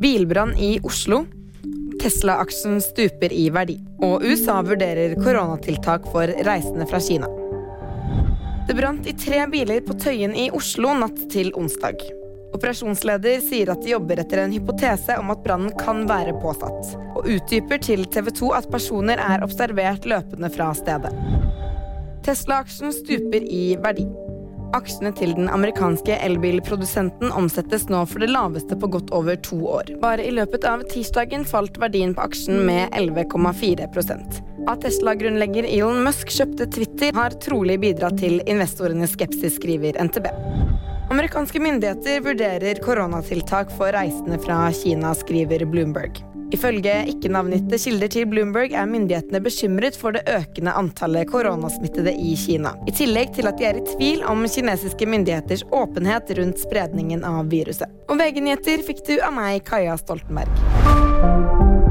Bilbrann i Oslo. Tesla-aksjen stuper i verdi. Og USA vurderer koronatiltak for reisende fra Kina. Det brant i tre biler på Tøyen i Oslo natt til onsdag. Operasjonsleder sier at de jobber etter en hypotese om at brannen kan være påsatt, og utdyper til TV 2 at personer er observert løpende fra stedet. Tesla-aksjen stuper i verdi. Aksjene til den amerikanske elbilprodusenten omsettes nå for det laveste på godt over to år. Bare i løpet av tirsdagen falt verdien på aksjen med 11,4% At Tesla-grunnlegger Elon Musk kjøpte Twitter, har trolig bidratt til investorenes skepsis, skriver NTB. Amerikanske myndigheter vurderer koronatiltak for reisende fra Kina, skriver Bloomberg. Ifølge ikke-navngitte kilder til Bloomberg er myndighetene bekymret for det økende antallet koronasmittede i Kina. I tillegg til at de er i tvil om kinesiske myndigheters åpenhet rundt spredningen av viruset. Og VG-nyheter fikk du av meg, Kaja Stoltenberg.